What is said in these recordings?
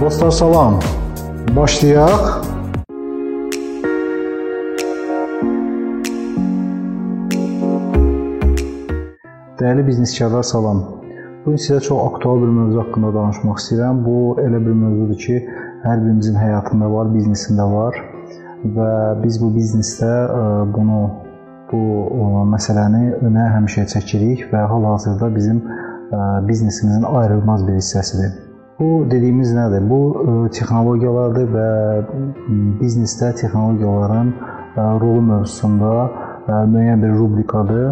Dostlar salam. Başlayaq. Dəyərli bizneskarlar salam. Bu gün sizə çox aktual bir mövzu haqqında danışmaq istəyirəm. Bu elə bir mövzudur ki, hər birimizin həyatında var, biznesində var və biz bu biznesdə e, bunu bu məsələni önə həmişə çəkirik və hal-hazırda bizim e, biznesimizin ayrılmaz bir hissəsidir. Bu dediyimiz nədir? Bu e, texnologiyalardır və biznesdə texnologiyaların rolu mövzusunda müəyyən bir rubrikadır.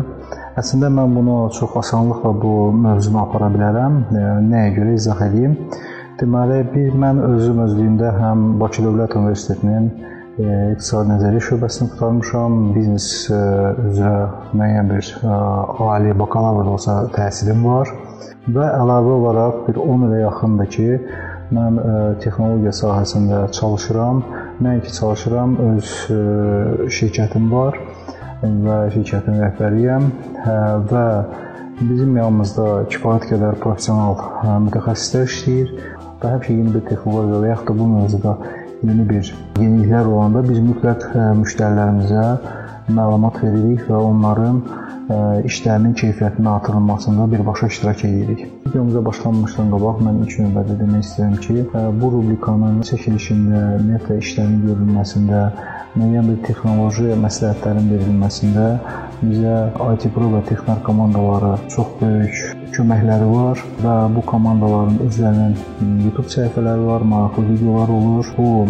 Əslində mən bunu çox asanlıqla bu mövzunu apara bilərəm. Nəyə görə izah edeyim? Deməli, bir mən özüm özlüyümdə həm Bakı Dövlət Universitetinin İqtisadi Nəzəriyyə şöbəsini qurtarmışam. Biznes üzrə müəyyən bir ali bakalavr olsa təhsilim var və əlavə olaraq bir 10 ilə yaxındır ki, mən texnologiya sahəsində çalışıram. Nəinki çalışıram, öz şirkətim var və şirkətin rəhbəriyəm hə, və bizim yanımızda kifayət qədər professional hə, mütəxəssislər işləyir və həmişə yeni bir texnologiya və yaxud da bu mövzuda yeni bir yeniliklər olanda biz mütləq hə, müştərilərimizə məlumat veririk və onların işlərinin keyfiyyətinin artırılmasında birbaşa iştirak edirik. Videomuza başlanmışdan qabaq mən ilk növbədə demək istəyirəm ki, bu rubrikanın çəkilişində, ümumiyyətlə işlərin görülməsində, müəyyən bir texnoloji məsləhətlərin verilməsində bizə IT Pro və Texnar komandaları çox böyük köməkləri var və bu komandaların özlərinin YouTube səhifələri var, maraqlı videolar olur. Bu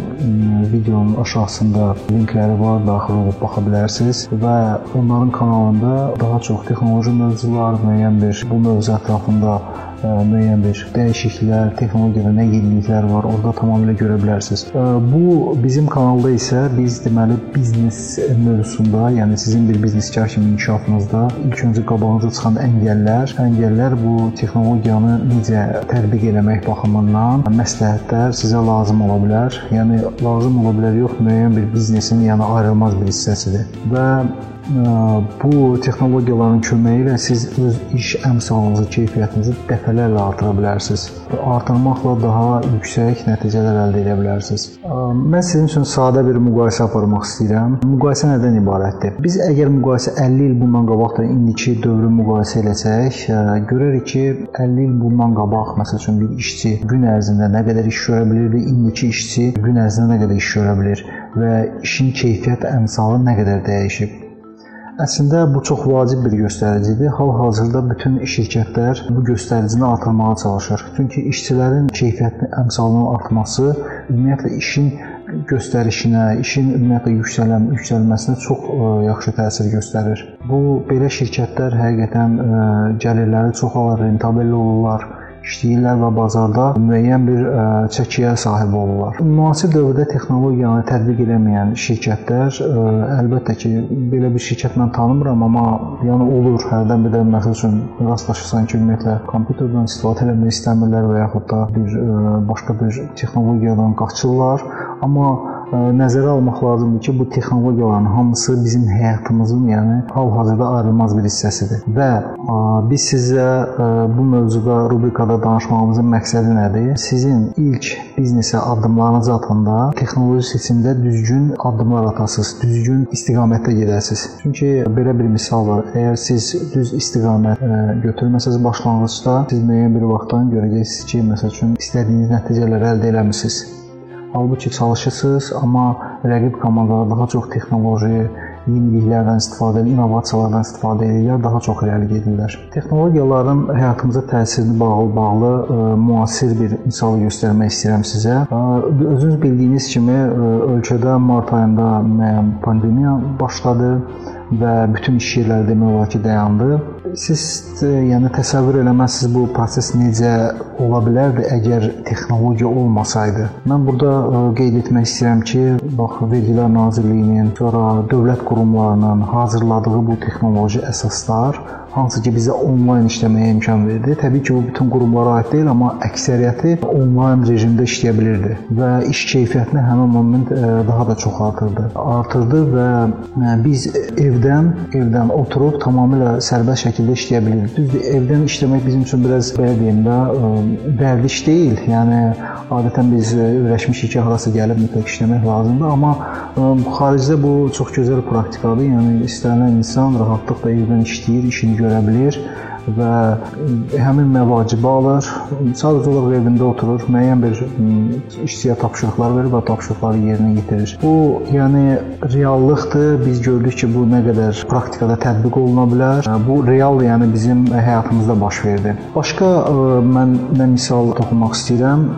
videonun aşağısında linkləri var, daxil olub baxa bilərsiniz və onların kanalında daha çox texnoloji mövzular, müəyyən bir bu mövzu ətrafında müəyyən bir dəyişikliklər, texnologiyada nə yeniliklər var, orada tamamilə görə bilərsiniz. Bu bizim kanalda isə biz deməli biznes mövzusunda, yəni sizin bir bizneskar kimi inkişafınızda ilk öncə qabağınıza çıxan əngəllər, əngəllər bu texnologiyanı necə tətbiq etmək baxımından məsləhətlər sizə lazım ola bilər. Yəni lazım ola bilər yox, müəyyən bir biznesin yəni ayrılmaz bir hissəsidir. Və bu texnologiyaların köməyi ilə siz öz iş əmsalınızı, keyfiyyətinizi dəfələrlə artıra bilərsiniz. Artırmaqla daha yüksək nəticələr əldə edə bilərsiniz. Mən sizin üçün sadə bir müqayisə aparmaq istəyirəm. Müqayisə nədən ibarətdir? Biz əgər müqayisə 50 il bundan qabaq da indiki dövrü müqayisə etsək, görərik ki, 50 il bundan qabaq məsəl üçün bir işçi gün ərzində nə qədər iş görə bilirdi, indiki işçi gün ərzində nə qədər iş görə bilir və işin keyfiyyət əmsalı nə qədər dəyişib. Əslində bu çox vacib bir göstəricidir. Hal-hazırda bütün şirkətlər bu göstəricini artırmağa çalışır. Çünki işçilərin keyfiyyətinin əmsalının artması ümumiyyətlə işin göstərişinə, işin ümumiyyətlə yüksələn, yüksəlməsinə çox ə, yaxşı təsir göstərir. Bu belə şirkətlər həqiqətən ə, gəlirləri çox alır, rentabel olurlar işləyirlər və bazarda müəyyən bir ə, çəkiyə sahib olurlar. Müasir dövrdə texnologiyanı tətbiq etməyən şirkətlər ə, əlbəttə ki, belə bir şirkət mən tanımıram, amma yəni olur, hərdən bir də məsəl üçün rastlaşırsan ki, ümumiyyətlə kompüterdən istifadə etmək istəmirlər və yaxud da bir ə, başqa bir texnologiyadan qaçırlar, amma nəzərə almaq lazımdır ki, bu texnologiyaların hamısı bizim həyatımızın, yəni hal-hazırda ayrılmaz bir hissəsidir. Və biz sizə bu mövzuda rubrikada danışmağımızın məqsədi nədir? Sizin ilk biznesə addımlarınız atanda texnoloji seçimdə düzgün addımlar atasınız, düzgün istiqamətdə gedəsiniz. Çünki belə bir misal var. Əgər siz düz istiqamət götürməsəz başlanğıcda, siz müəyyən bir vaxtdan görəcəksiniz ki, məsəl üçün istədiyiniz nəticələri əldə etmisiniz. Halbuki çalışırsınız, amma rəqib komandalar daha çox texnoloji, yeniliklərdən istifadə edir, innovasiyalardan istifadə edirlər, daha çox irəli gedirlər. Texnologiyaların həyatımıza təsirini bağlı bağlı ə, e, müasir bir misalı göstərmək istəyirəm sizə. Ə, e, özünüz bildiyiniz kimi ə, e, ölkədə mart ayında müəyyən pandemiya başladı və bütün iş yerləri demək olar ki, dayandı. Siz yəni təsəvvür eləməzsiniz bu proses necə ola bilərdi əgər texnologiya olmasaydı. Mən burada e, qeyd etmək istəyirəm ki, bax Vergilər Nazirliyinin, sonra dövlət qurumlarının hazırladığı bu texnoloji əsaslar hansı ki bizə onlayn işləməyə imkan verdi. Təbii ki, bu bütün qurumlara aid deyil, amma əksəriyyəti onlayn rejimdə işləyə bilirdi və iş keyfiyyətini həmin moment daha da çox artırdı. Artırdı və biz evdən, evdən oturub tamamilə sərbəst şəkildə işləyə bilirdik. Düzdür, evdən işləmək bizim üçün biraz belə deyim də vərdiş deyil. Yəni adətən biz öyrəşmişik ki, harasa gəlib mütləq işləmək lazımdır, amma xaricdə bu çox gözəl praktikadır. Yəni istənilən insan rahatlıqla evdən işləyir, işini görə bilir və həmin məvacibə alır. Sadəcə olaraq evində oturur, müəyyən bir işçiyə tapşırıqlar verir və tapşırıqları yerinə yetirir. Bu, yəni reallıqdır. Biz gördük ki, bu nə qədər praktikada tətbiq oluna bilər. Bu real, yəni bizim həyatımızda baş verdi. Başqa mən mən misal toxunmaq istəyirəm.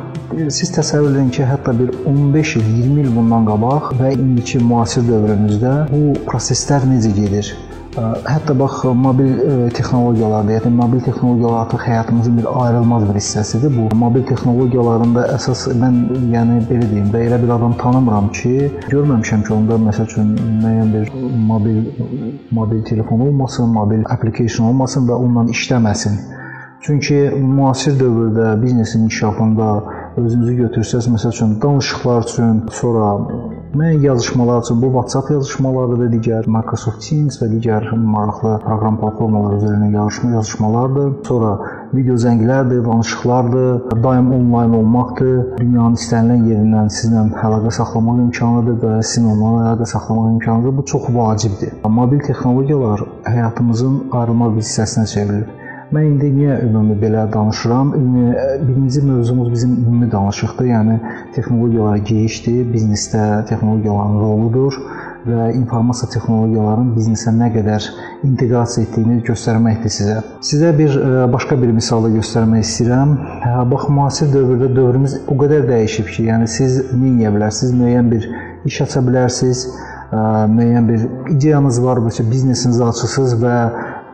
Siz təsəvvür edin ki, hətta bir 15 il, 20 il bundan qabaq və indiki müasir dövrümüzdə bu proseslər necə gedir? Hətta bax mobil texnologiyalarda, yəni mobil texnologiyalar artıq həyatımızın bir ayrılmaz bir hissəsidir. Bu mobil texnologiyalarında əsas mən yəni belə deyim də elə bir adam tanımıram ki, görməmişəm ki, onda məsəl üçün müəyyən bir mobil mobil telefon olmasın, mobil application olmasın və onunla işləməsin. Çünki müasir dövrdə biznesin inkişafında özünüzü götürsəz, məsəl üçün danışıqlar üçün, sonra müəyyən yazışmalar üçün bu WhatsApp yazışmaları və digər Microsoft Teams və digər maraqlı proqram platformaları üzərindən yazışma yazışmalardır. Sonra video zənglərdir, danışıqlardır, daim onlayn olmaqdır, dünyanın istənilən yerindən sizlə əlaqə saxlamaq imkanıdır və sizin onunla əlaqə saxlamaq imkanıdır. Bu çox vacibdir. Mobil texnologiyalar həyatımızın ayrılmaz bir hissəsinə çevrilib. Mən indi niyə ümumi belə danışıram? Ümumi birinci mövzumuz bizim ümumi danışıqdır. Yəni texnologiyalara girişdir, biznesdə texnologiyaların roludur və informasiya texnologiyalarının biznesə nə qədər inteqrasiya etdiyini göstərməkdir sizə. Sizə bir başqa bir misalı göstərmək istəyirəm. Hə, bax, müasir dövrdə dövrümüz o qədər dəyişib ki, yəni siz nə edə bilərsiniz? Müəyyən bir iş aça bilərsiniz, müəyyən bir ideyanız var, məsələn, biznesinizi açırsınız və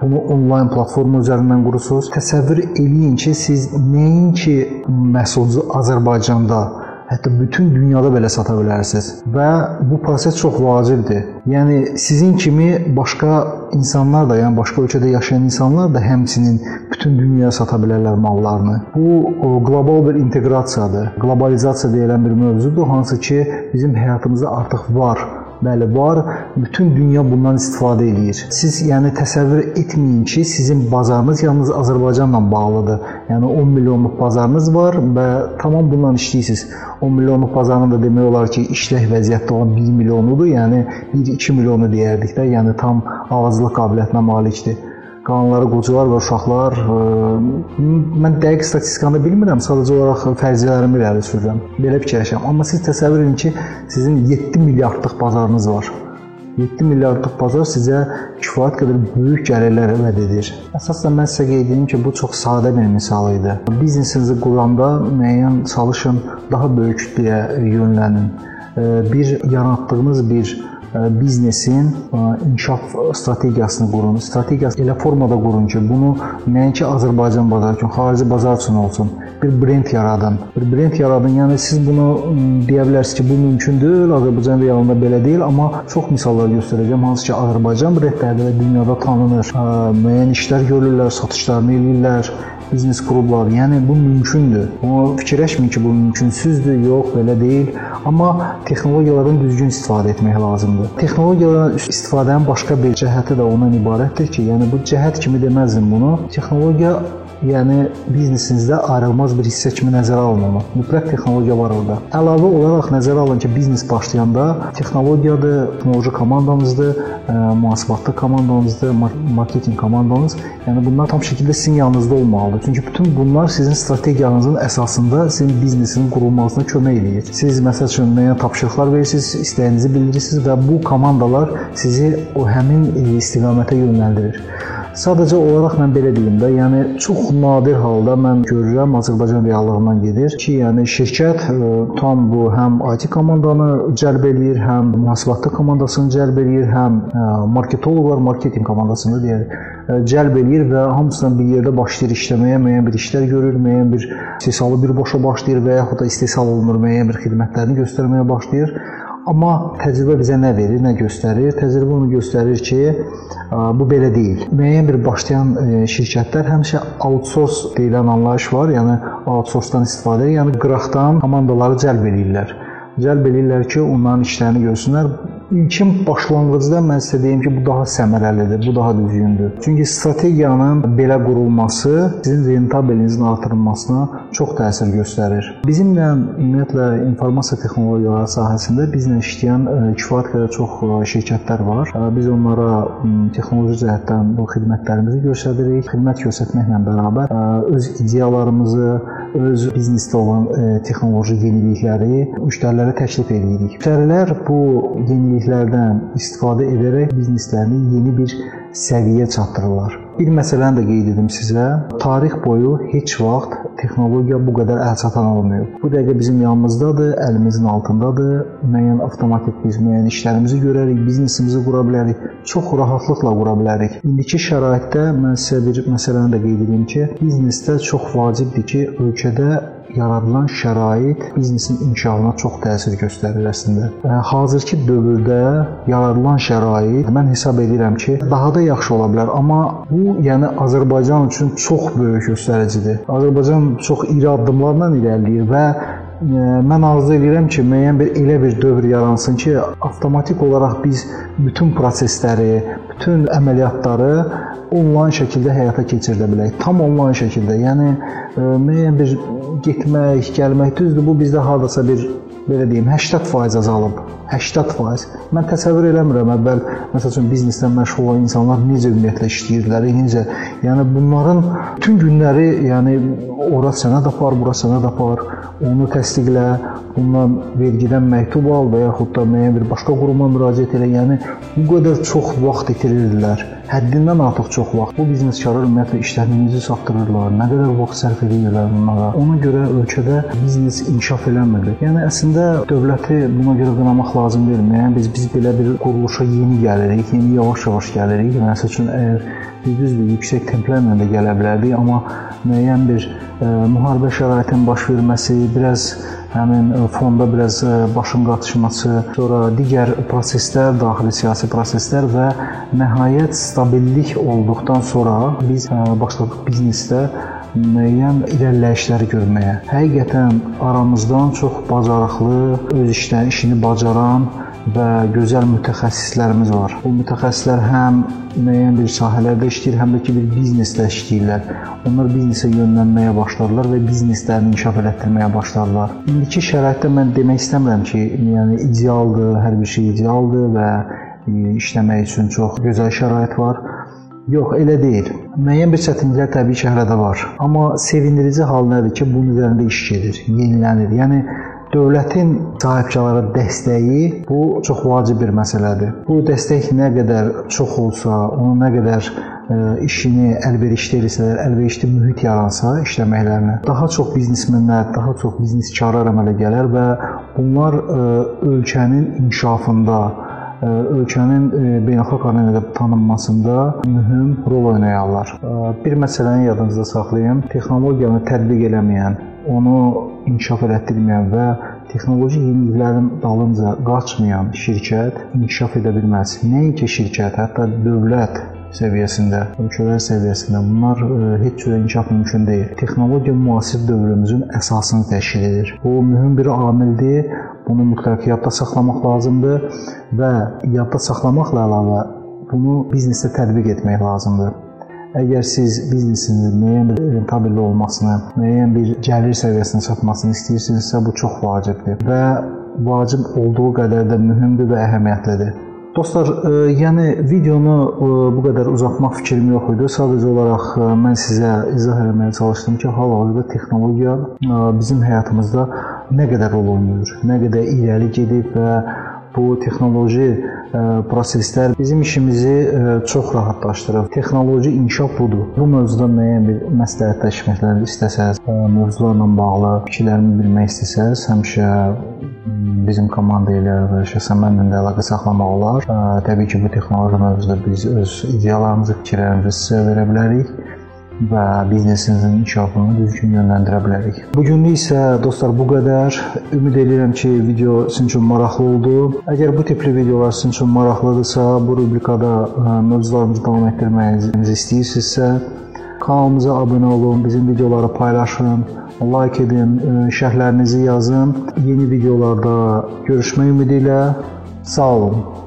bunu onlayn platforma üzərindən qurursunuz. Təsəvvür eləyin ki, siz nəinki məhsulu Azərbaycanda, hətta bütün dünyada belə sata bilərsiniz və bu proses çox vacibdir. Yəni sizin kimi başqa insanlar da, yəni başqa ölkədə yaşayan insanlar da həmçinin bütün dünyaya sata bilərlər mallarını. Bu qlobal bir inteqrasiyadır. Qlobalizasiya deyilən bir mövzudur, hansı ki, bizim həyatımızda artıq var Bəli, var. Bütün dünya bundan istifadə edir. Siz yəni təsəvvür etməyin ki, sizin bazarınız yalnız Azərbaycanla bağlıdır. Yəni 10 milyonluq bazarınız var və tamam bundan işləyirsiniz. 10 milyonluq bazarın da demək olar ki, işlək vəziyyətdə olan 1 milyonudur. Yəni 1-2 milyonu deyərdik də, yəni tam ağızlıq qabiliyyətinə malikdir qalanları qocalar və uşaqlar. E, mən dəqiq statistikanı bilmirəm, sadəcə olaraq fərziyyələrimi irəli sürürəm. Belə fikirləşirəm. Amma siz təsəvvür edin ki, sizin 7 milyardlıq bazarınız var. 7 milyardlıq bazar sizə kifayət qədər böyük gəlirlər vəd edir. Əsasən mən sizə qeyd edim ki, bu çox sadə bir misal idi. Biznesinizi quranda müəyyən çalışın, daha böyük kütləyə yönlənin. E, bir yaratdığınız bir biznesin inkişaf strategiyasını qurun. Strategiyası elə formada qurun ki, bunu nəinki Azərbaycan bazarı üçün, xarici bazar üçün olsun. Bir brend yaradın. Bir brend yaradın. Yəni siz bunu deyə bilərsiniz ki, bu mümkün deyil, Azərbaycan realında belə deyil, amma çox misallar göstərəcəm hansı ki, Azərbaycan brendləri dünyada tanınır. Müəyyən işlər görürlər, satışlarını eləyirlər biznes qurublar. Yəni bu mümkündür. Amma fikirləşməyin ki, bu mümkünsüzdür, yox, belə deyil. Amma texnologiyalardan düzgün istifadə etmək lazımdır. Texnologiyalardan istifadənin başqa bir cəhəti də ondan ibarətdir ki, yəni bu cəhət kimi deməzdim bunu. Texnologiya yəni biznesinizdə ayrılmaz bir hissə kimi nəzərə alınmalı. Mütləq texnologiya var orada. Əlavə olaraq nəzərə alın ki, biznes başlayanda texnologiyadır, texnoloji komandanızdır, mühasibatlı komandanızdır, marketinq komandanız. Yəni bunlar tam şəkildə sizin yanınızda olmalıdır. Çünki bütün bunlar sizin strategiyanızın əsasında sizin biznesin qurulmasına kömək eləyir. Siz məsəl üçün müəyyən tapşırıqlar verirsiniz, istəyinizi bildirirsiniz və bu komandalar sizi o həmin istiqamətə yönləndirir. Sadəcə olaraq mən belə deyim də, yəni çox nadir halda mən görürəm Azərbaycan reallığından gedir ki, yəni şirkət ə, e, tam bu həm IT komandanı cəlb eləyir, həm mühasibatlı komandasını cəlb eləyir, həm ə, e, marketoloqlar marketinq komandasını deyir, e, cəlb eləyir və hamısından bir yerdə başlayır işləməyə, müəyyən bir işlər görür, müəyyən bir istehsalı birbaşa başlayır və yaxud da istehsal olunur, müəyyən bir xidmətlərini göstərməyə başlayır. Amma təcrübə bizə nə verir, nə göstərir? Təcrübə onu göstərir ki, bu belə deyil. Müəyyən bir başlayan şirkətlər həmişə outsource deyilən anlayış var, yəni outsource-dan istifadə, yəni qıraqdan komandaları cəlb edirlər. Cəlb edirlər ki, onların işlərini görsünlər. İlkin başlanğıcda mən sizə deyim ki, bu daha səmərəlidir, bu daha düzgündür. Çünki strategiyanın belə qurulması sizin rentabilinizin artırılmasına çox təsir göstərir. Bizimlə ümumiyyətlə informasiya texnologiyaları sahəsində bizlə işləyən e, kifayət qədər çox e, şirkətlər var. E, biz onlara texnoloji cəhətdən bu xidmətlərimizi göstəririk. Xidmət göstərməklə bərabər öz ideyalarımızı, öz biznesdə olan texnoloji yenilikləri müştərilərə təklif edirik. Müştərilər bu yenilikləri yeniliklərdən istifadə edərək bizneslərini yeni bir səviyyəyə çatdırırlar. Bir məsələni də qeyd edim sizə. Tarix boyu heç vaxt texnologiya bu qədər əlçatan olmayıb. Bu dəqiqə bizim yanımızdadır, əlimizin altındadır. Müəyyən avtomatik biz müəyyən işlərimizi görərik, biznesimizi qura bilərik, çox rahatlıqla qura bilərik. İndiki şəraitdə mən sizə bir məsələni də qeyd edim ki, biznesdə çox vacibdir ki, ölkədə yaradılan şərait biznesin inkişafına çox təsir göstərir əslində. Hazırki dövrdə yaradılan şərait mən hesab edirəm ki, daha da yaxşı ola bilər, amma bu yəni Azərbaycan üçün çox böyük göstəricidir. Azərbaycan çox iri addımlarla irəliləyir və mən arzu edirəm ki, müəyyən bir elə bir dövr yaransın ki, avtomatik olaraq biz bütün prosesləri, bütün əməliyyatları onlayn şəkildə həyata keçirdə bilək. Tam onlayn şəkildə. Yəni müəyyən bir getmək, gəlmək düzdür, bu bizdə hardasa bir belə deyim 80% azalıb. 80%. Mən təsəvvür eləmirəm əvvəl məsəl üçün bizneslə məşğul olan insanlar necə ümumiyyətlə işləyirlər, necə. Yəni bunların bütün günləri, yəni ora sənəd apar, bura sənəd apar, onu təsdiqlə, bundan vergidən məktub al və yaxud da müəyyən bir başqa quruma müraciət elə. Yəni bu qədər çox vaxt itirirdilər həddindən artıq çox vaxt bu bizneskarlar ümumiyyətlə işlərini necə satdırırlar, nə qədər vaxt sərf edirlər bunlara. Ona görə ölkədə biznes inkişaf eləmir. Yəni əslində dövləti buna görə qınamaq lazım deyil. Yəni biz biz belə bir quruluşa yeni gəlirik, yeni yavaş-yavaş gəlirik. Məsəl üçün əgər düzdür, yüksək templərlə də gələ bilərdik, amma müəyyən bir ə, e, müharibə şəraitinin baş verməsi, biraz həmin e, fonda biraz e, başın qatışması, sonra digər proseslər, daxili siyasi proseslər və nəhayət stabillik olduqdan sonra biz e, başladıq biznesdə müəyyən irəliləyişləri görməyə. Həqiqətən aramızdan çox bacarıqlı, öz işlərini, işini bacaran və gözəl mütəxəssislərimiz var. Bu mütəxəssislər həm müəyyən bir sahələrdə işləyir, həm də ki bir biznesdə işləyirlər. Onlar biznesə yönlənməyə başladılar və bizneslərini inkişaf elətdirməyə başladılar. İndiki şəraitdə mən demək istəmirəm ki, yəni idealdır, hər bir şey idealdır və e, işləmək üçün çox gözəl şərait var. Yox, elə deyil. Müəyyən bir çətinliklər təbii ki, hələ də var. Amma sevindirici hal nədir ki, bunun üzərində iş gedir, yenilənir. Yəni Dövlətin sahibkarlara dəstəyi bu çox vacib bir məsələdir. Bu dəstək nə qədər çox olsa, onu nə qədər e, işini əlverişli etsələr, əlverişli mühit yaransa işləməklərinə, daha çox biznesmenlər, daha çox bizneskarlar əmələ gələr və bunlar e, ölkənin inkişafında, ölkənin beynəlxalq arenada tanınmasında mühüm rol oynayarlar. Bir məsələni yadınızda saxlayın. Texnologiyanı tətbiq eləməyən, onu inkişaf elətdirməyən və texnoloji yeniliklərin dalınca qaçmayan şirkət inkişaf edə bilməz. Nəinki şirkət, hətta dövlət səviyyəsində, ölkələr səviyyəsində bunlar ə, e, heç cürə inkişaf mümkün deyil. Texnologiya müasir dövrümüzün əsasını təşkil edir. Bu mühüm bir amildir. Bunu mütləq yadda saxlamaq lazımdır və yadda saxlamaqla əlavə bunu biznesdə tətbiq etmək lazımdır. Əgər siz biznesinizin müəyyən bir rentabelli olmasını, müəyyən bir gəlir səviyyəsinə çatmasını istəyirsinizsə, bu çox vacibdir və vacib olduğu qədər də mühümdür və əhəmiyyətlidir. Dostlar, e, yəni videonu e, bu qədər uzatmaq fikrim yox idi. Sadəcə olaraq e, mən sizə izah etməyə çalışdım ki, hal-hazırda texnologiya bizim həyatımızda nə qədər rol oynayır, nə qədər irəli gedib və bu texnoloji proseslər bizim işimizi çox rahatlaşdırır. Texnoloji inkişaf budur. Bu mövzuda müəyyən bir məsləhətləşməklər istəsəz, mövzularla bağlı fikirlərimi bilmək istəsəz, həmişə bizim komanda ilə və şəxsən mənlə də əlaqə saxlamaq olar. Təbii ki, bu texnologiya mövzusunda biz öz ideyalarımızı, fikirlərimizi sizə verə bilərik və biznesinizin inkişafını düzgün yönləndirə bilərik. Bu günlük isə dostlar bu qədər. Ümid edirəm ki, video sizin üçün maraqlı oldu. Əgər bu tipli videolar sizin üçün maraqlıdırsa, bu rubrikada mövzularımızı davam etdirməyinizi istəyirsinizsə, kanalımıza abunə olun, bizim videoları paylaşın, like edin, şərhlərinizi yazın. Yeni videolarda görüşmək ümidi ilə sağ olun.